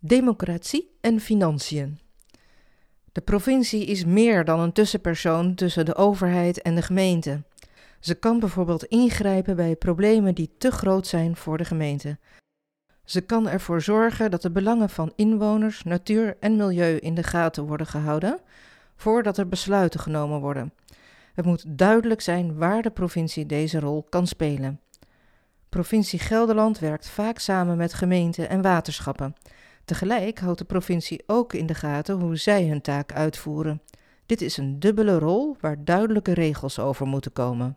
Democratie en financiën. De provincie is meer dan een tussenpersoon tussen de overheid en de gemeente. Ze kan bijvoorbeeld ingrijpen bij problemen die te groot zijn voor de gemeente. Ze kan ervoor zorgen dat de belangen van inwoners, natuur en milieu in de gaten worden gehouden voordat er besluiten genomen worden. Het moet duidelijk zijn waar de provincie deze rol kan spelen. Provincie Gelderland werkt vaak samen met gemeenten en waterschappen. Tegelijk houdt de provincie ook in de gaten hoe zij hun taak uitvoeren. Dit is een dubbele rol waar duidelijke regels over moeten komen.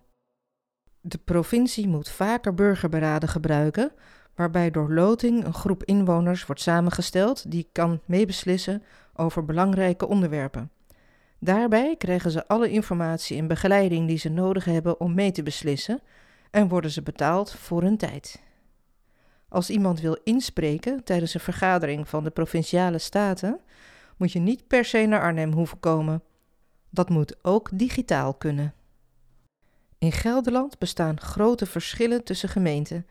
De provincie moet vaker burgerberaden gebruiken, waarbij door loting een groep inwoners wordt samengesteld die kan meebeslissen over belangrijke onderwerpen. Daarbij krijgen ze alle informatie en begeleiding die ze nodig hebben om mee te beslissen en worden ze betaald voor hun tijd. Als iemand wil inspreken tijdens een vergadering van de provinciale staten, moet je niet per se naar Arnhem hoeven komen. Dat moet ook digitaal kunnen. In Gelderland bestaan grote verschillen tussen gemeenten.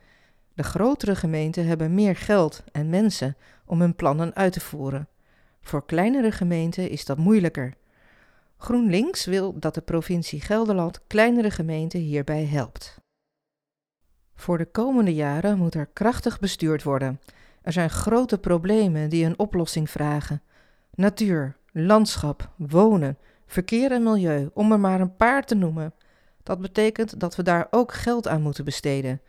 De grotere gemeenten hebben meer geld en mensen om hun plannen uit te voeren. Voor kleinere gemeenten is dat moeilijker. GroenLinks wil dat de provincie Gelderland kleinere gemeenten hierbij helpt. Voor de komende jaren moet er krachtig bestuurd worden. Er zijn grote problemen die een oplossing vragen. Natuur, landschap, wonen, verkeer en milieu, om er maar een paar te noemen. Dat betekent dat we daar ook geld aan moeten besteden.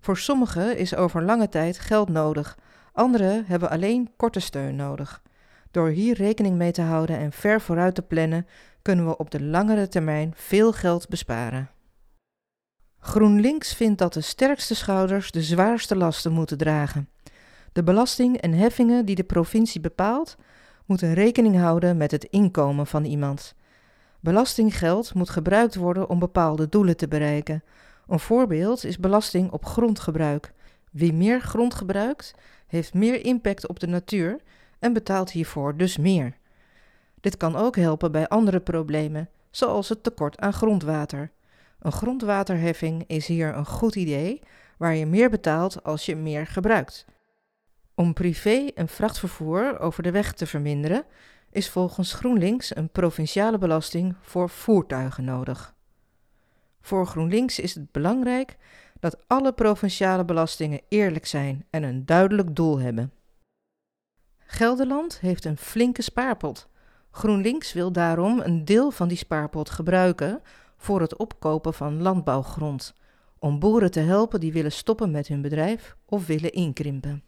Voor sommigen is over lange tijd geld nodig, anderen hebben alleen korte steun nodig. Door hier rekening mee te houden en ver vooruit te plannen, kunnen we op de langere termijn veel geld besparen. GroenLinks vindt dat de sterkste schouders de zwaarste lasten moeten dragen. De belasting en heffingen die de provincie bepaalt, moeten rekening houden met het inkomen van iemand. Belastinggeld moet gebruikt worden om bepaalde doelen te bereiken. Een voorbeeld is belasting op grondgebruik. Wie meer grond gebruikt, heeft meer impact op de natuur en betaalt hiervoor dus meer. Dit kan ook helpen bij andere problemen, zoals het tekort aan grondwater. Een grondwaterheffing is hier een goed idee, waar je meer betaalt als je meer gebruikt. Om privé- en vrachtvervoer over de weg te verminderen, is volgens GroenLinks een provinciale belasting voor voertuigen nodig. Voor GroenLinks is het belangrijk dat alle provinciale belastingen eerlijk zijn en een duidelijk doel hebben. Gelderland heeft een flinke spaarpot. GroenLinks wil daarom een deel van die spaarpot gebruiken voor het opkopen van landbouwgrond, om boeren te helpen die willen stoppen met hun bedrijf of willen inkrimpen.